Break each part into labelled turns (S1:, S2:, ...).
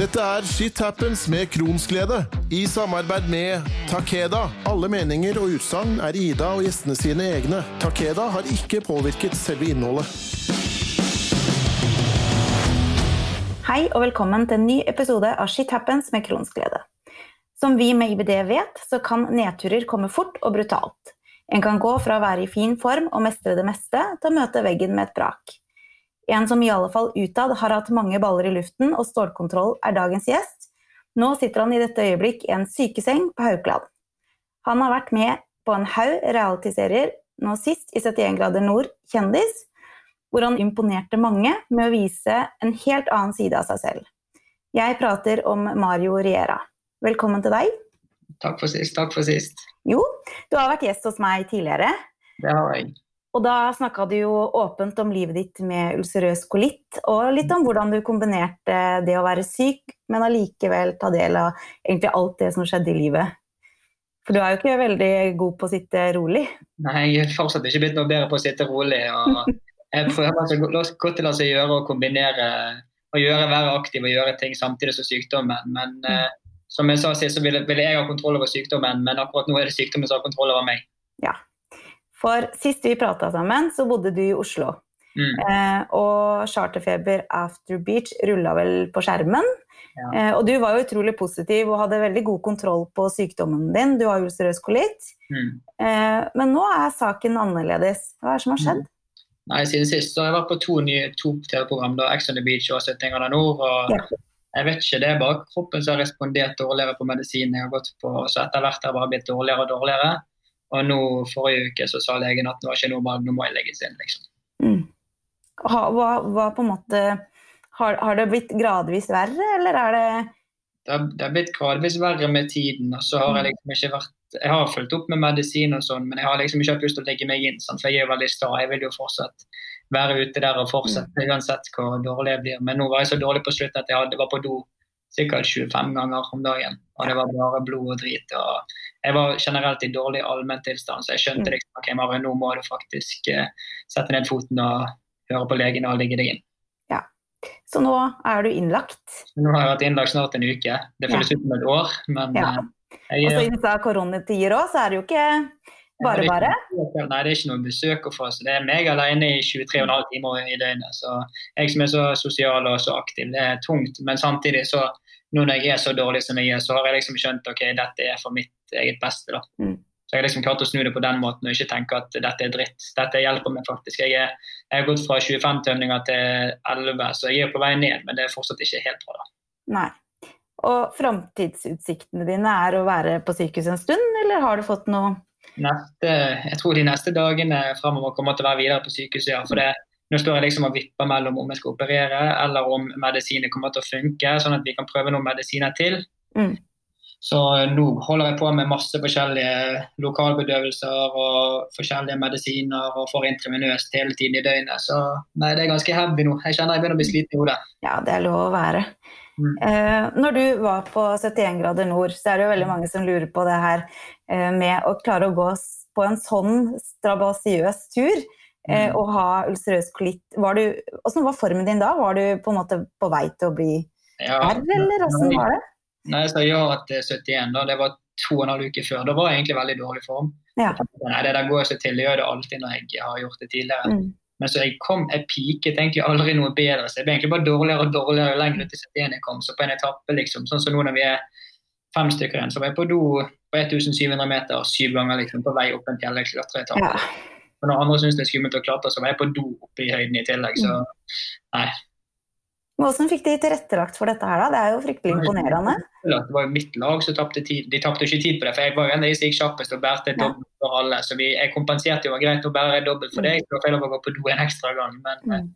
S1: Dette er Shit Happens med Kronsglede, i samarbeid med Takeda. Alle meninger og utsagn er Ida og gjestene sine egne. Takeda har ikke påvirket selve innholdet.
S2: Hei og velkommen til en ny episode av Shit Happens med Kronsglede. Som vi med IBD vet, så kan nedturer komme fort og brutalt. En kan gå fra å være i fin form og mestre det meste, til å møte veggen med et brak. En som i alle fall utad har hatt mange baller i luften og stålkontroll, er dagens gjest. Nå sitter han i dette øyeblikk i en sykeseng på Haukeland. Han har vært med på en haug realityserier, nå sist i 71 grader nord, Kjendis, hvor han imponerte mange med å vise en helt annen side av seg selv. Jeg prater om Mario Riera. Velkommen til deg.
S3: Takk for sist. Takk for sist.
S2: Jo, du har vært gjest hos meg tidligere.
S3: Det har jeg.
S2: Og da snakka du jo åpent om livet ditt med ulcerøs kolitt, og litt om hvordan du kombinerte det å være syk, men allikevel ta del av egentlig alt det som skjedde i livet. For du er jo ikke veldig god på å sitte rolig.
S3: Nei, jeg har fortsatt ikke blitt noe bedre på å sitte rolig. og Jeg prøver så godt til å gjøre å kombinere å gjøre, være aktiv og gjøre ting samtidig som sykdommen. Men mm. eh, som jeg sa sist, så ville, ville jeg ha kontroll over sykdommen, men akkurat nå er det sykdommen som har kontroll over meg.
S2: Ja, for sist vi prata sammen, så bodde du i Oslo. Mm. Eh, og Charterfeber After Beach rulla vel på skjermen. Ja. Eh, og du var jo utrolig positiv og hadde veldig god kontroll på sykdommen din. Du har ulcerøs kolitt. Mm. Eh, men nå er saken annerledes. Hva er det som har skjedd? Mm.
S3: Nei, Siden sist så har jeg vært på to nye to TV-program, Ex on the Beach og 71 grader nord. og ja. Jeg vet ikke, Det er bare kroppen som har respondert dårligere på medisin jeg har gått på. Så etter hvert har jeg bare blitt dårligere og dårligere. Og nå forrige uke så sa legen at det var ikke noe bra, nå må jeg legges inn. liksom. Mm.
S2: Hva, hva, på en måte har, har, det blitt gradvis verre, eller er det
S3: det har, det har, blitt gradvis verre med tiden. og så har Jeg liksom ikke vært, jeg har fulgt opp med medisin, og sånn, men jeg har liksom ikke hatt lyst til å legge meg inn. Sant? for Jeg er jo veldig sta. Jeg vil jo fortsatt være ute der og fortsette mm. uansett hvor dårlig jeg blir. Men nå var jeg så dårlig på slutten at jeg hadde, var på do sikkert 25 ganger om dagen. Og det var bare blod og drit. og Jeg var generelt i dårlig allmenntilstand, så jeg skjønte mm. liksom ok, Mario, nå må du faktisk uh, sette ned foten og høre på legen og ligge deg inn.
S2: Ja, Så nå er du innlagt?
S3: Nå har jeg vært innlagt snart en uke. Det føles ja. ut som et år, men ja.
S2: uh, jeg, Og så i disse koronatider òg, så er det jo ikke bare, bare?
S3: Nei, det er ikke noe besøk å få. Så det er meg alene i 23,5 timer i døgnet. Så jeg som er så sosial og så aktiv, det er tungt. Men samtidig så nå når jeg er så dårlig som jeg er, så har jeg liksom skjønt ok, dette er for mitt eget beste. da. Mm. Så jeg har liksom klart å snu det på den måten og ikke tenke at dette er dritt. Dette hjelper meg faktisk. Jeg, er, jeg har gått fra 25 tømninger til 11, så jeg er på vei ned, men det er fortsatt ikke helt bra. da.
S2: Nei. Og framtidsutsiktene dine er å være på sykehus en stund, eller har du fått noe
S3: neste, Jeg tror de neste dagene fremover kommer til å være videre på sykehuset, ja. For det, nå står jeg liksom og vipper mellom om jeg skal operere eller om medisiner kommer til å funke, sånn at vi kan prøve noen medisiner til. Mm. Så nå holder jeg på med masse forskjellige lokalbedøvelser og forskjellige medisiner og får intravenøst hele tiden i døgnet. Så nei, det er ganske heavy nå. Jeg kjenner jeg begynner å bli sliten i hodet.
S2: Ja, det er lov å være. Mm. Eh, når du var på 71 grader nord, så er det jo veldig mange som lurer på det her eh, med å klare å gå på en sånn strabasiøs tur. Eh, og mm. ha ulcerøs kolitt. Åssen var formen din da? Var du på en måte på vei til å bli ja, R, eller hvordan var det?
S3: Nei, jeg sa ja til 71, da. Det var to og en halv uke før. Da var jeg egentlig veldig dårlig form. Ja. Nei, det der går så til. Det gjør det alltid når jeg har gjort det tidligere. Mm. Men så jeg kom, jeg piket egentlig aldri noe bedre. så Jeg ble egentlig bare dårligere og dårligere lenger til 71 jeg kom. Så på en etappe, liksom, sånn som nå når vi er fem stykker igjen, så var jeg på do på 1700 meter syv ganger liksom, på vei opp en fjellklatreetappe. Ja. Og når andre syns det er skummelt å klatre, så var jeg på do oppe i høyden i tillegg. Så mm. nei.
S2: Hvordan fikk de tilrettelagt for dette her, da? Det er jo fryktelig imponerende.
S3: Det var jo mitt lag som tapte tid. De tapte ikke tid på det, for jeg var jo en av de som gikk kjappest og bærte dobbelt for alle. Så vi, jeg kompenserte jo greit å bære dobbelt for deg, så det var feil å gå på do en ekstra gang. Men mm.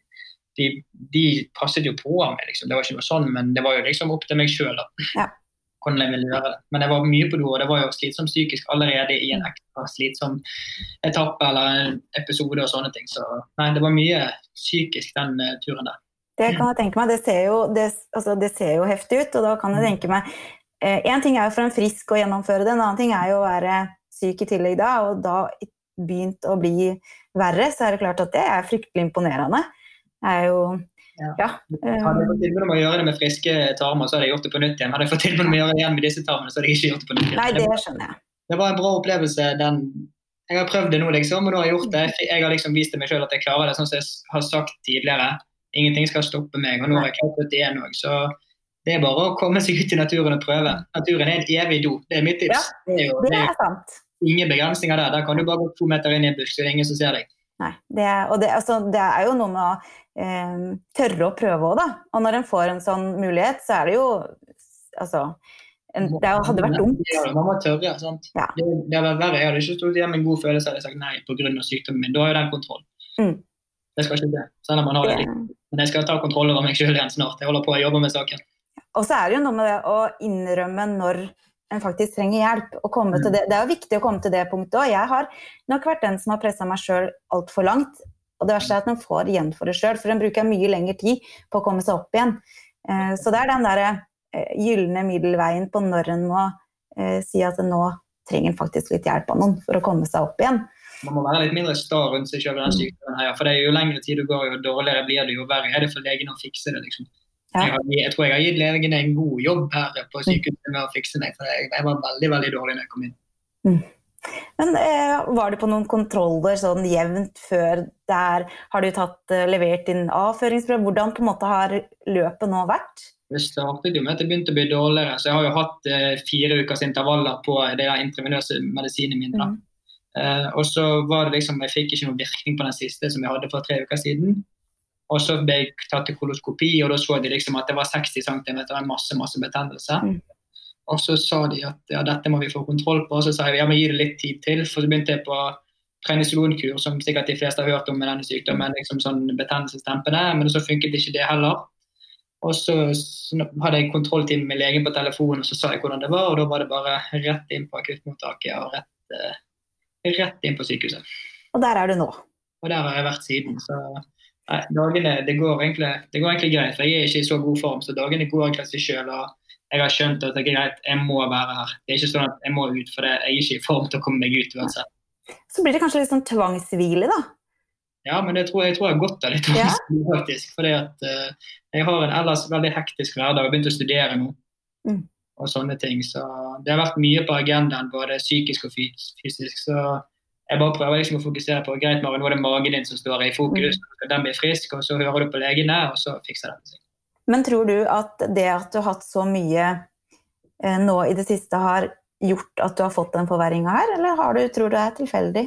S3: de, de, passet jo på meg, liksom. Det var ikke noe sånn, men det var jo liksom opp til meg sjøl. Ja hvordan jeg ville gjøre det. Men jeg var mye på do, og det var jo slitsomt psykisk allerede i en ekstra slitsom etappe eller en episode og sånne ting. Så nei, det var mye psykisk den uh, turen der.
S2: Det kan jeg tenke meg. Det ser jo, det, altså, det ser jo heftig ut, og da kan jeg mm. tenke meg Én eh, ting er jo for en frisk å gjennomføre det, en annen ting er jo å være syk i tillegg da, og da begynt å bli verre, så er det klart at det er fryktelig imponerende. Det er jo Ja.
S3: Hadde jeg fått tilbud om å gjøre det med friske tarmer, så hadde jeg gjort det på nytt igjen. Hadde jeg fått tilbud om å gjøre det igjen med disse tarmene, så hadde jeg ikke gjort det på nytt igjen.
S2: Nei,
S3: det,
S2: skjønner jeg.
S3: det var en bra opplevelse. den jeg har prøvd det nå, liksom, og nå har jeg gjort det. Jeg har liksom vist til meg sjøl at jeg klarer det, sånn som jeg har sagt tidligere. Ingenting skal stoppe meg, og nå har jeg klart det igjen òg. Så det er bare å komme seg ut i naturen og prøve. Naturen er en evig do. Det er mitt tips.
S2: Ja,
S3: det er jo
S2: Det
S3: er
S2: sant.
S3: ingen begrensninger der. Der kan du bare gå to meter inn i en busk, så det er ingen som ser deg.
S2: Nei, det, og det, altså, det er jo noe med å eh, tørre å prøve òg, da. Og når en får en sånn mulighet, så er det jo Altså en, Det hadde vært dumt.
S3: Ja, man må tørre. sant?
S2: Ja.
S3: Det, det hadde vært verre. Jeg hadde ikke stått igjen med en god følelse hadde jeg sagt nei pga. sykdommen min. Da har jo den kontroll.
S2: Mm.
S3: Det skal ikke det. Selv om man har. Det- Men jeg skal ta kontroll over meg sjøl igjen snart. Jeg holder på å jobbe med saken.
S2: Og så er det jo noe med det å innrømme når en faktisk trenger hjelp.
S3: Mm.
S2: til det. det er jo viktig å komme til det punktet òg. Jeg har nok vært den som har pressa meg sjøl altfor langt. Og det verste er at en får igjen for det sjøl, for en bruker mye lengre tid på å komme seg opp igjen. Eh, Så det er den derre eh, gylne middelveien på når en må eh, si at nå trenger en faktisk litt hjelp av noen for å komme seg opp igjen.
S3: Man må være litt mindre sta rundt seg sjøl. her. For det er jo lengre tid du går, jo dårligere blir det, jo verre er det for legen å fikse det. liksom.
S2: Ja.
S3: Jeg, tror jeg har gitt legene en god jobb her på sykehuset med å fikse meg. For jeg, jeg var veldig veldig dårlig da jeg kom inn.
S2: Men eh, var du på noen kontroller sånn jevnt før der? Har du tatt, eh, levert din avføringsprøve? Hvordan på en måte har løpet nå vært?
S3: Det startet jo med at det begynte å bli dårligere. Så jeg har jo hatt eh, fire ukers intervaller på det der intravenøse medisinet mine.
S2: Mm.
S3: Eh, og så var det liksom, Jeg fikk ikke noen virkning på den siste som jeg hadde for tre uker siden. Og så ble jeg tatt til koloskopi, og da så de liksom at det var 60 cm og masse masse betennelse.
S2: Mm.
S3: Og så sa de at ja, dette må vi få kontroll på. Og så sa jeg ja, men gi det litt tid til. For så begynte jeg på prednisolonkur, som sikkert de fleste har hørt om med denne sykdommen. liksom sånn betennelsestempende, Men så funket ikke det heller. Og så hadde jeg kontrolltime med legen på telefonen, og så sa jeg hvordan det var. Og da var det bare rett inn på akuttmottaket og rett, eh, rett inn på sykehuset.
S2: Og der er du nå.
S3: Og der har jeg vært siden. Så nei, dagene det går, egentlig, det går egentlig greit. For jeg er ikke i så god form, så dagene går egentlig seg sjøl. Og jeg har skjønt at det er greit, jeg må være her. Det er ikke sånn at jeg må ut, for det, jeg er ikke i form til å komme meg ut uansett.
S2: Så blir det kanskje litt sånn tvangshvile, da.
S3: Ja, men det tror jeg, jeg tror jeg har godt av litt,
S2: Ja.
S3: faktisk. Fordi at uh, jeg har en ellers veldig hektisk hverdag. Har begynt å studere nå.
S2: Mm.
S3: Og sånne ting. Så det har vært mye på agendaen, både psykisk og fysisk. Så jeg bare prøver liksom å fokusere på greit, Mari, nå er det magen din som står i fokus. Den blir frisk, og så hører du på legene, og så fikser den seg.
S2: Men tror du at det at du har hatt så mye eh, nå i det siste, har gjort at du har fått den forverringa her, eller har du, tror du det er tilfeldig?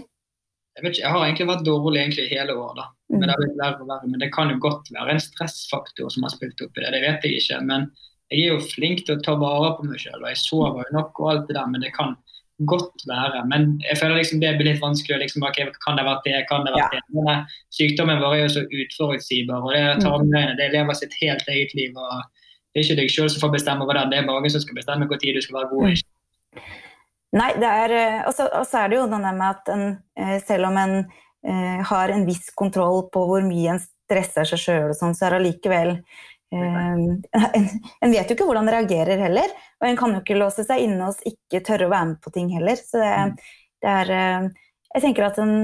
S3: Jeg, vet ikke, jeg har egentlig vært dårlig egentlig hele året, da.
S2: Mm.
S3: Men det har blitt verre og verre. Men det kan jo godt være en stressfaktor som har spilt opp i det. Det vet jeg ikke. Men jeg er jo flink til å ta vare på meg sjøl, og jeg sover jo nok og alt det der. Men det kan godt være. Men jeg føler liksom det blir litt vanskelig. Liksom, okay, kan det være det? Kan det være ja. det? Men eh, sykdommen vår er jo så utforutsigbar, og det
S2: er
S3: tarmgreiene det lever sitt helt eget liv. og Det er ikke deg selv som får bestemme over det, det er mange som skal bestemme hvor tid du skal være god.
S2: Nei, det eh, Og så er det jo den med at en, eh, selv om en eh, har en viss kontroll på hvor mye en stresser seg sjøl, sånn, så er det allikevel eh, en, vet jo ikke hvordan en reagerer heller. Og en kan jo ikke låse seg inne og ikke tørre å være med på ting heller. Så det, det er eh, Jeg tenker at en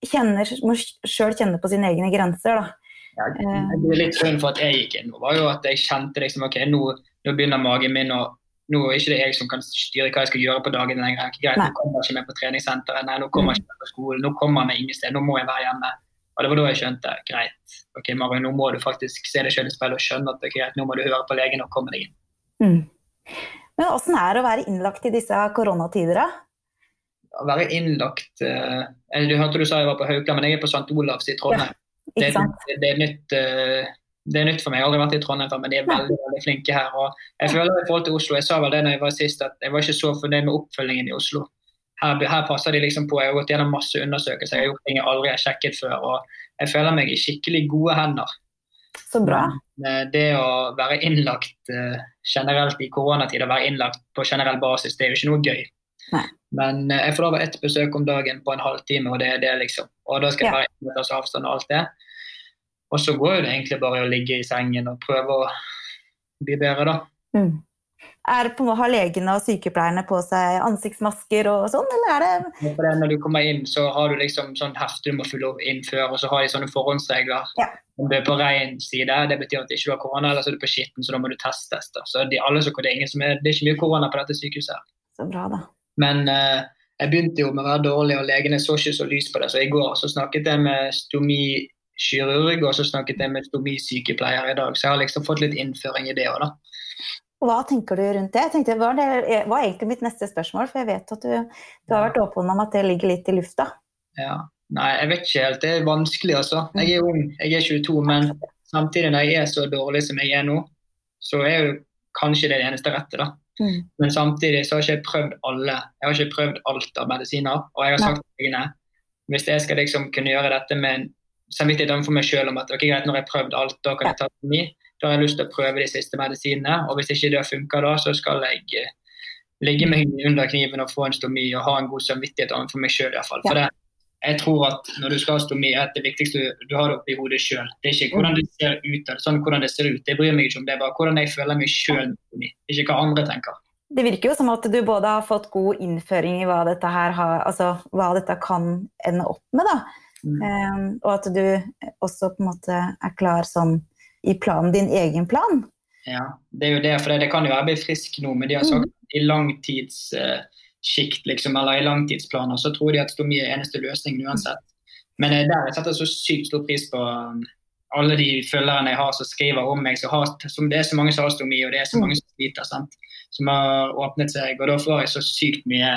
S2: kjenner, må sjøl kjenne på sine egne grenser, da.
S3: Jeg ble litt grunn for at jeg gikk inn, nå var jo at jeg kjente liksom, ok, nå, nå begynner magen min å nå er ikke det jeg som kan styre hva jeg skal gjøre på dagen lenger. Greit, nå kommer jeg ikke med på treningssenteret, nei, nå kommer jeg ikke med på skolen, nå kommer jeg meg ingen sted, nå må jeg være hjemme. Og det var da jeg skjønte greit, ok Marion, nå må du faktisk se deg selv i speilet og skjønne at er nå må du høre på legen og komme deg inn.
S2: Mm. Men åssen er det å være innlagt i disse koronatider, da?
S3: Å være innlagt eh, Du hørte du sa jeg var på Haukland, men jeg er på St. Olavs i Trondheim.
S2: Ikke
S3: det, det, det, er nytt, eh, det er nytt for meg. Jeg har aldri vært i Trondheim men de er veldig veldig flinke her. og jeg føler i forhold til Oslo, jeg sa vel det når jeg var sist, at jeg var ikke så fornøyd med oppfølgingen i Oslo. Her, her passer de liksom på. Jeg har gått gjennom masse undersøkelser, jeg har gjort ting jeg aldri har sjekket før. og Jeg føler meg i skikkelig gode hender.
S2: Så bra.
S3: Eh, det å være innlagt eh, generelt i koronatid, å være innlagt på generell basis, det er jo ikke noe gøy.
S2: Nei.
S3: Men eh, jeg får av ett besøk om dagen på en halvtime, og det er det, liksom. Og da skal jeg
S2: Ja.
S3: være en meters avstand og alt det. Og så går det egentlig bare å ligge i sengen og prøve å bli bedre, da.
S2: Mm. Er på, Har legene og sykepleierne på seg ansiktsmasker og sånn, eller er
S3: det Når du kommer inn, så har du liksom sånn hefte du må fylle inn før, og så har de sånne forhåndsregler.
S2: Ja.
S3: Om du er på ren side, det betyr at du ikke har korona, eller så er du på skitten, så da må du testes. Da. Så de, alle, så, det, er ingen som er, det er ikke mye korona på dette sykehuset.
S2: så bra, da?
S3: Men uh, jeg begynte jo med å være dårlig, og legene så ikke så lys på det. Så i går så snakket jeg med stomikirurg, og så snakket jeg med stomisykepleier i dag. Så jeg har liksom fått litt innføring i det òg, da.
S2: Hva tenker du rundt det? Jeg tenkte, var, det var egentlig mitt neste spørsmål, for jeg vet at du, du har vært åpen om at det ligger litt i lufta.
S3: Ja. Nei, jeg vet ikke helt. Det er vanskelig, altså. Jeg er ung, jeg er 22, men samtidig når jeg er så dårlig som jeg er nå, så er jo kanskje det eneste rette, da.
S2: Mm.
S3: Men samtidig så har ikke jeg prøvd alle. Jeg har ikke prøvd alt av medisiner. Og jeg har sagt til legene hvis jeg skal liksom kunne gjøre dette med en samvittighet overfor meg sjøl om at ok, greit, når jeg har prøvd alt, da kan jeg ta stomi, da har jeg lyst til å prøve de siste medisinene. Og hvis ikke det funker da, så skal jeg eh, ligge meg under kniven og få en stomi og ha en god samvittighet overfor meg sjøl iallfall. For det, jeg tror at når du skal ha stomi, er det viktigste du, har det oppi hodet sjøl. Det er ikke hvordan det ser ut, sånn hvordan det ser ut. Det bryr meg ikke om det, bare hvordan jeg føler meg sjøl. Ikke hva andre tenker.
S2: Det virker jo som at du både har fått god innføring i hva dette, her har, altså, hva dette kan ende opp med, da.
S3: Mm.
S2: Um, og at du også på en måte er klar sånn i planen, din egen plan.
S3: Ja, det er jo det, for det, det kan jo være blir frisk nå, men de har sagt i langtidssjikt, liksom, eller i langtidsplaner, så tror de at stomi er eneste løsningen uansett. Men eh, der jeg setter så sykt stor pris på um, alle de følgerne jeg har som skriver om meg. Har, som det er så mange som har stomi, og det er så mange som sliter, sant? som har åpnet seg. Og da får jeg så sykt mye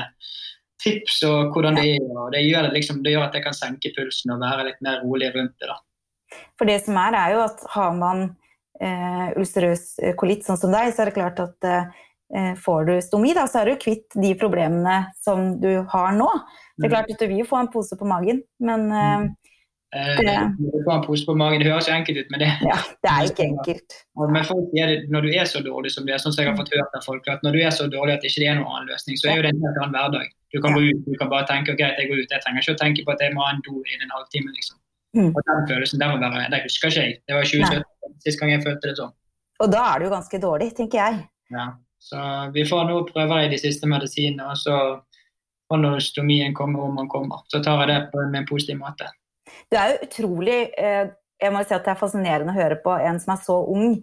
S3: tips og hvordan det er. og Det gjør, det liksom, det gjør at jeg kan senke pulsen og være litt mer rolig rundt det. da.
S2: For det som er, er jo at har man eh, ulcerøs kolitt sånn som deg, så er det klart at eh, får du stomi, da, så er du kvitt de problemene som du har nå. Det er klart at du vil jo få en pose på magen, men eh,
S3: Eh, du får en pose på magen, Det høres enkelt ut, men det,
S2: ja, det er ikke enkelt.
S3: men folk sier det, når du er så dårlig som det er, sånn som jeg har fått hørt av folk, at når du er så dårlig at det ikke er noen annen løsning, så er jo det en helt annen hverdag. Du kan gå ut, du kan bare tenke ok, jeg går ut, jeg trenger ikke å tenke på at jeg må ha en do innen en halvtime. liksom.
S2: Mm.
S3: Og den følelsen, der, være, den husker ikke jeg. Det var 2017 sist gang jeg følte det sånn.
S2: Og da er det jo ganske dårlig, tenker jeg.
S3: Ja, så vi får nå prøver i de siste medisinene, og så får når stomien kommer om den kommer. Så tar jeg det på en, en positiv måte.
S2: Det er jo utrolig eh, Jeg må si at det er fascinerende å høre på en som er så ung,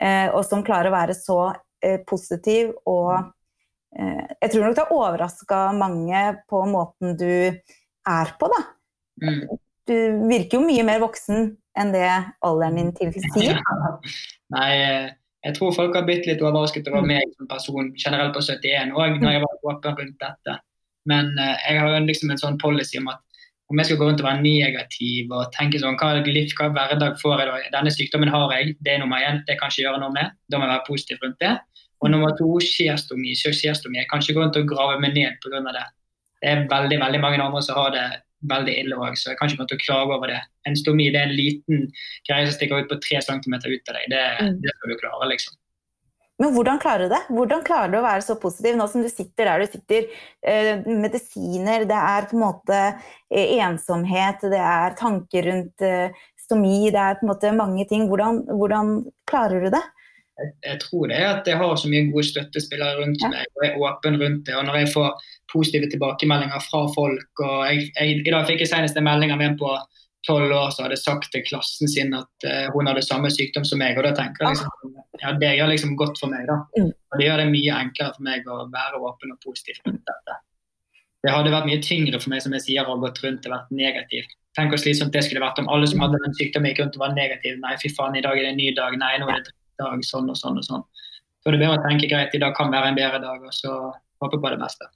S2: eh, og som klarer å være så eh, positiv og Jeg tror nok det har overraska mange på måten du er på, da.
S3: Mm.
S2: Du virker jo mye mer voksen enn det alderen din tilsier.
S3: Nei, jeg tror folk har blitt litt overrasket over meg som person generelt på 71 òg, når jeg var åpen rundt dette. Men jeg har liksom en sånn policy om at om jeg skal gå rundt og være negativ og tenke sånn hva, liv, hva hverdag får jeg da? Denne sykdommen har jeg, det er nummer én, det kan ikke gjøre noe med. Da må jeg være positiv rundt det. Og nummer to, skjerstomi. Jeg kan ikke gå rundt og grave meg ned pga. det. Det er veldig veldig mange andre som har det veldig ille òg, så jeg kan ikke og klage over det. En stomi det er en liten greie som stikker ut på tre centimeter ut av deg. Det, det skal du klare, liksom.
S2: Men hvordan klarer du det? Hvordan klarer du å være så positiv nå som du sitter der du sitter? Eh, medisiner, det er på en måte eh, ensomhet, det er tanker rundt eh, stomi, det er på en måte mange ting. Hvordan, hvordan klarer du det?
S3: Jeg, tror det er at jeg har så mye gode støttespillere rundt ja. meg og er åpen rundt det. Og når jeg får positive tilbakemeldinger fra folk og jeg, jeg, I dag fikk jeg senest en melding av en på tolv år som hadde sagt til klassen sin at uh, hun hadde samme sykdom som meg. og da tenker jeg liksom, ja, Det gjør liksom godt for meg. da.
S2: Mm.
S3: Og Det gjør det mye enklere for meg å være åpen og positiv rundt dette. Det hadde vært mye tyngre for meg som jeg sier, å gått rundt og vært negativ. Tenk hvor slitsomt det skulle vært om alle som hadde den sykdommen gikk rundt og var negative. Nei, fy faen, i dag er det en ny dag. Nei, nå er det dag, sånn og sånn og sånn. Så det er bedre å tenke greit, i dag kan være en bedre dag, og så håpe på det beste.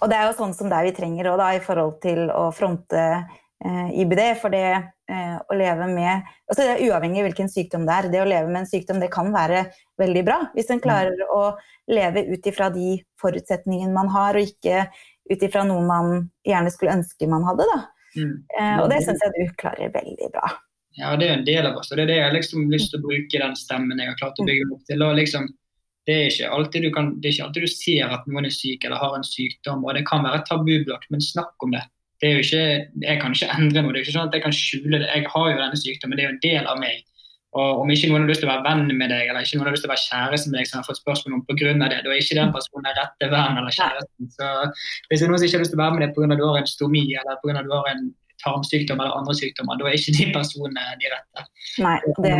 S2: Og det er jo sånn som det vi trenger òg, i forhold til å fronte eh, IBD. For det eh, å leve med altså det er Uavhengig av hvilken sykdom det er, det å leve med en sykdom det kan være veldig bra. Hvis en klarer å leve ut ifra de forutsetningene man har, og ikke ut ifra noe man gjerne skulle ønske man hadde. da.
S3: Mm.
S2: Eh, og det syns jeg du klarer veldig bra.
S3: Ja, det er en del av oss, og det er det jeg har liksom lyst til å bruke den stemmen jeg har klart å bygge opp til. og liksom det er, kan, det er ikke alltid du ser at noen er syk eller har en sykdom, og det kan være tabubelagt, men snakk om det. det er jo ikke, jeg kan ikke endre noe. Det er ikke sånn at jeg kan skjule det. Jeg har jo denne sykdommen, det er jo en del av meg. Og om ikke noen har lyst til å være venn med deg, eller ikke noen har lyst til å være kjæreste med deg, som har fått spørsmål om pga. det, da er ikke den personen den rette venn eller kjæresten. Så hvis det er noen som ikke har lyst til å være med deg pga. du har en stomi eller pga. du har en tarmsykdom eller andre sykdommer, da er ikke de personene de rette.
S2: Nei, det,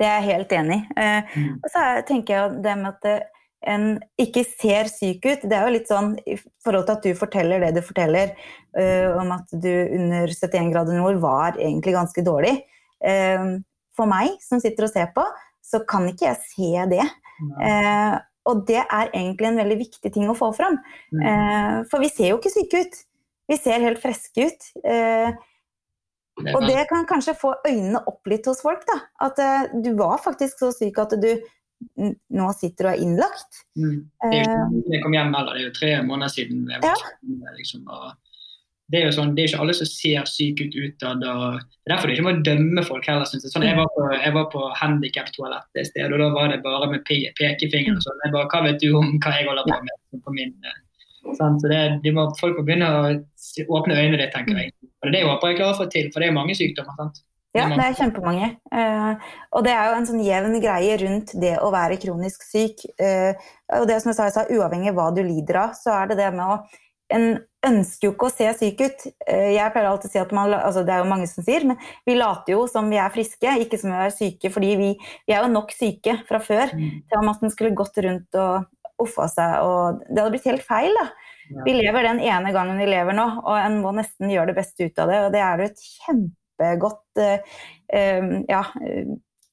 S2: det er jeg helt enig i. Eh, mm. og så tenker jeg det med at eh, en ikke ser syk ut. Det er jo litt sånn i forhold til at du forteller det du forteller uh, om at du under 71 grader nord var egentlig ganske dårlig. Uh, for meg som sitter og ser på, så kan ikke jeg se det. Uh, og det er egentlig en veldig viktig ting å få fram. Eh, for vi ser jo ikke syke ut. Vi ser helt friske ut. Eh, og det kan kanskje få øynene opp litt hos folk. da. At eh, du var faktisk så syk at du nå sitter og er innlagt.
S3: Mm. Det er jo ikke eh, jeg kom hjem heller, det er jo tre måneder siden. Jeg var ja. liksom, det er jo sånn, det er ikke alle som ser syke ut utad. Det er derfor du ikke må dømme folk heller. Synes jeg. Sånn, jeg var på, jeg var på handikaptoalett et sted, og da var det bare med pekefingeren pekefinger. Sånn. Jeg bare, Hva vet du om hva jeg holder på med på min sånn, så det, de må, Folk må begynne å åpne øynene ditt, tenker jeg. Og det er det jeg håper jeg klarer å få til, for det er mange sykdommer. sant?
S2: Ja, det er kjempemange. Uh, og det er jo en sånn jevn greie rundt det å være kronisk syk. Uh, og det som jeg sa, jeg sa, uavhengig av hva du lider av, så er det det med å en ønsker jo ikke å se syk ut. Eh, jeg pleier alltid å si at man, altså Det er jo mange som sier, men vi later jo som vi er friske, ikke som vi er syke. fordi vi, vi er jo nok syke fra før mm. til at man skulle gått rundt og uffa seg. og Det hadde blitt helt feil. da. Ja. Vi lever den ene gangen vi lever nå, og en må nesten gjøre det beste ut av det. Og det er jo et kjempegodt uh, um, ja,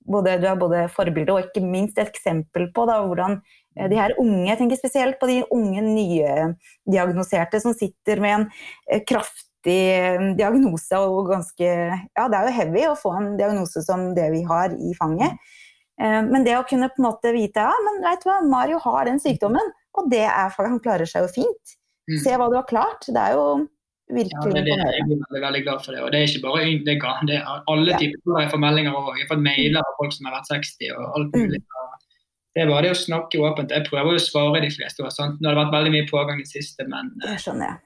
S2: både, Du er både forbilde og ikke minst et eksempel på da, hvordan Eh, de her unge, Jeg tenker spesielt på de unge nydiagnoserte som sitter med en kraftig diagnose og ganske Ja, det er jo heavy å få en diagnose som det vi har i fanget. Men det å kunne på en måte vite ja, men vet du hva, Mario har den sykdommen, og det er, for han klarer seg jo fint. Mm. Se hva du har klart. Det er jo virkelig
S3: ja, det, er, Jeg er veldig, veldig glad for det. Og det er ikke bare det er, det er alle typer. Jeg får meldinger og jeg har fått mailer av folk som har vært 60 og alt mulig. Mm. Det er bare det å snakke åpent. Jeg prøver å svare de fleste. Sant? Nå har det vært veldig mye pågang i det siste, men
S2: Det skjønner jeg.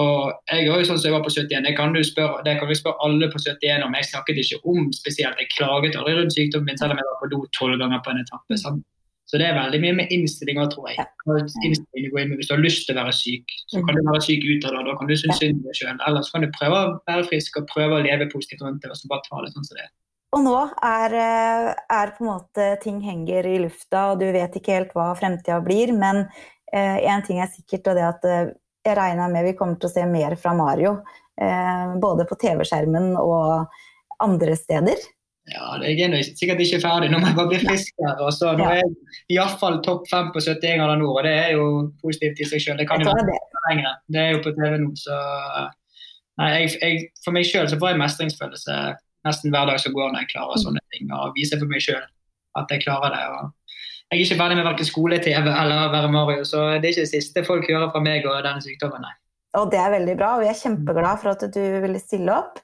S3: Og jeg er jo sånn som jeg var på 71. Det kan du spørre, det kan du spørre alle på 71 om. Jeg snakket ikke om spesielt. Jeg klaget aldri rundt sykdommen min, selv om jeg var på do tolv ganger på en etappe. Sant? Så det er veldig mye med innstillinger, tror jeg. Hvis du har lyst til å være syk, så kan du være syk ut av det. Da kan du synes synd på deg sjøl. Ellers kan du prøve å være frisk og prøve å leve positivt rundt det. og så bare ta det sånn som det er.
S2: Og nå er, eh, er, på en måte ting henger i lufta, og du vet ikke helt hva fremtida blir. Men én eh, ting er sikkert, og det er at eh, jeg regner med vi kommer til å se mer fra Mario. Eh, både på TV-skjermen og andre steder.
S3: Ja, jeg er sikkert ikke ferdig. Nå må jeg bare bli her. Og så nå er jeg iallfall topp fem på 71 grader nord, og det er jo positivt i seg sjøl. Det kan jo være lenger. Det er jo på TV nå, så Nei, jeg, jeg, for meg sjøl så får jeg mestringsfølelse nesten hver dag som går når jeg klarer mm. sånne ting. Og viser for meg sjøl at jeg klarer det. og jeg er ikke ferdig med verken skole-TV eller være Mario, så det er ikke det siste folk hører fra meg og denne sykdommen, nei.
S2: Og det er veldig bra, og vi er kjempeglad for at du ville stille opp.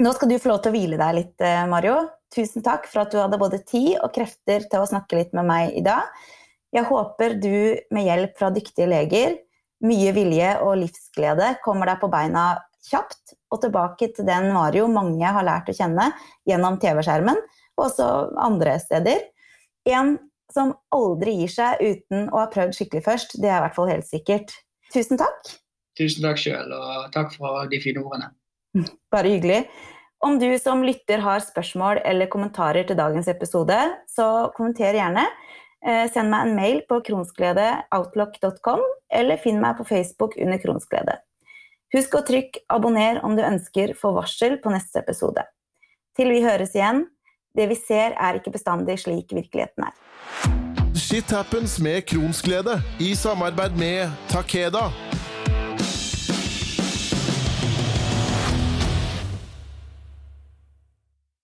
S2: Nå skal du få lov til å hvile deg litt, eh, Mario. Tusen takk for at du hadde både tid og krefter til å snakke litt med meg i dag. Jeg håper du med hjelp fra dyktige leger, mye vilje og livsglede kommer deg på beina kjapt og tilbake til den Mario mange har lært å kjenne gjennom TV-skjermen, og også andre steder. En som aldri gir seg uten å ha prøvd skikkelig først, det er i hvert fall helt sikkert. Tusen takk.
S3: Tusen takk sjøl, og takk for de fine ordene.
S2: Bare hyggelig. Om du som lytter har spørsmål eller kommentarer til dagens episode, så kommenter gjerne. Eh, send meg en mail på kronskledeoutlock.com, eller finn meg på Facebook under Kronsglede. Husk å trykke 'abonner' om du ønsker få varsel på neste episode. Til vi høres igjen, det vi ser er ikke bestandig slik virkeligheten er.
S1: Shit happens med Kronsglede i samarbeid med Takeda.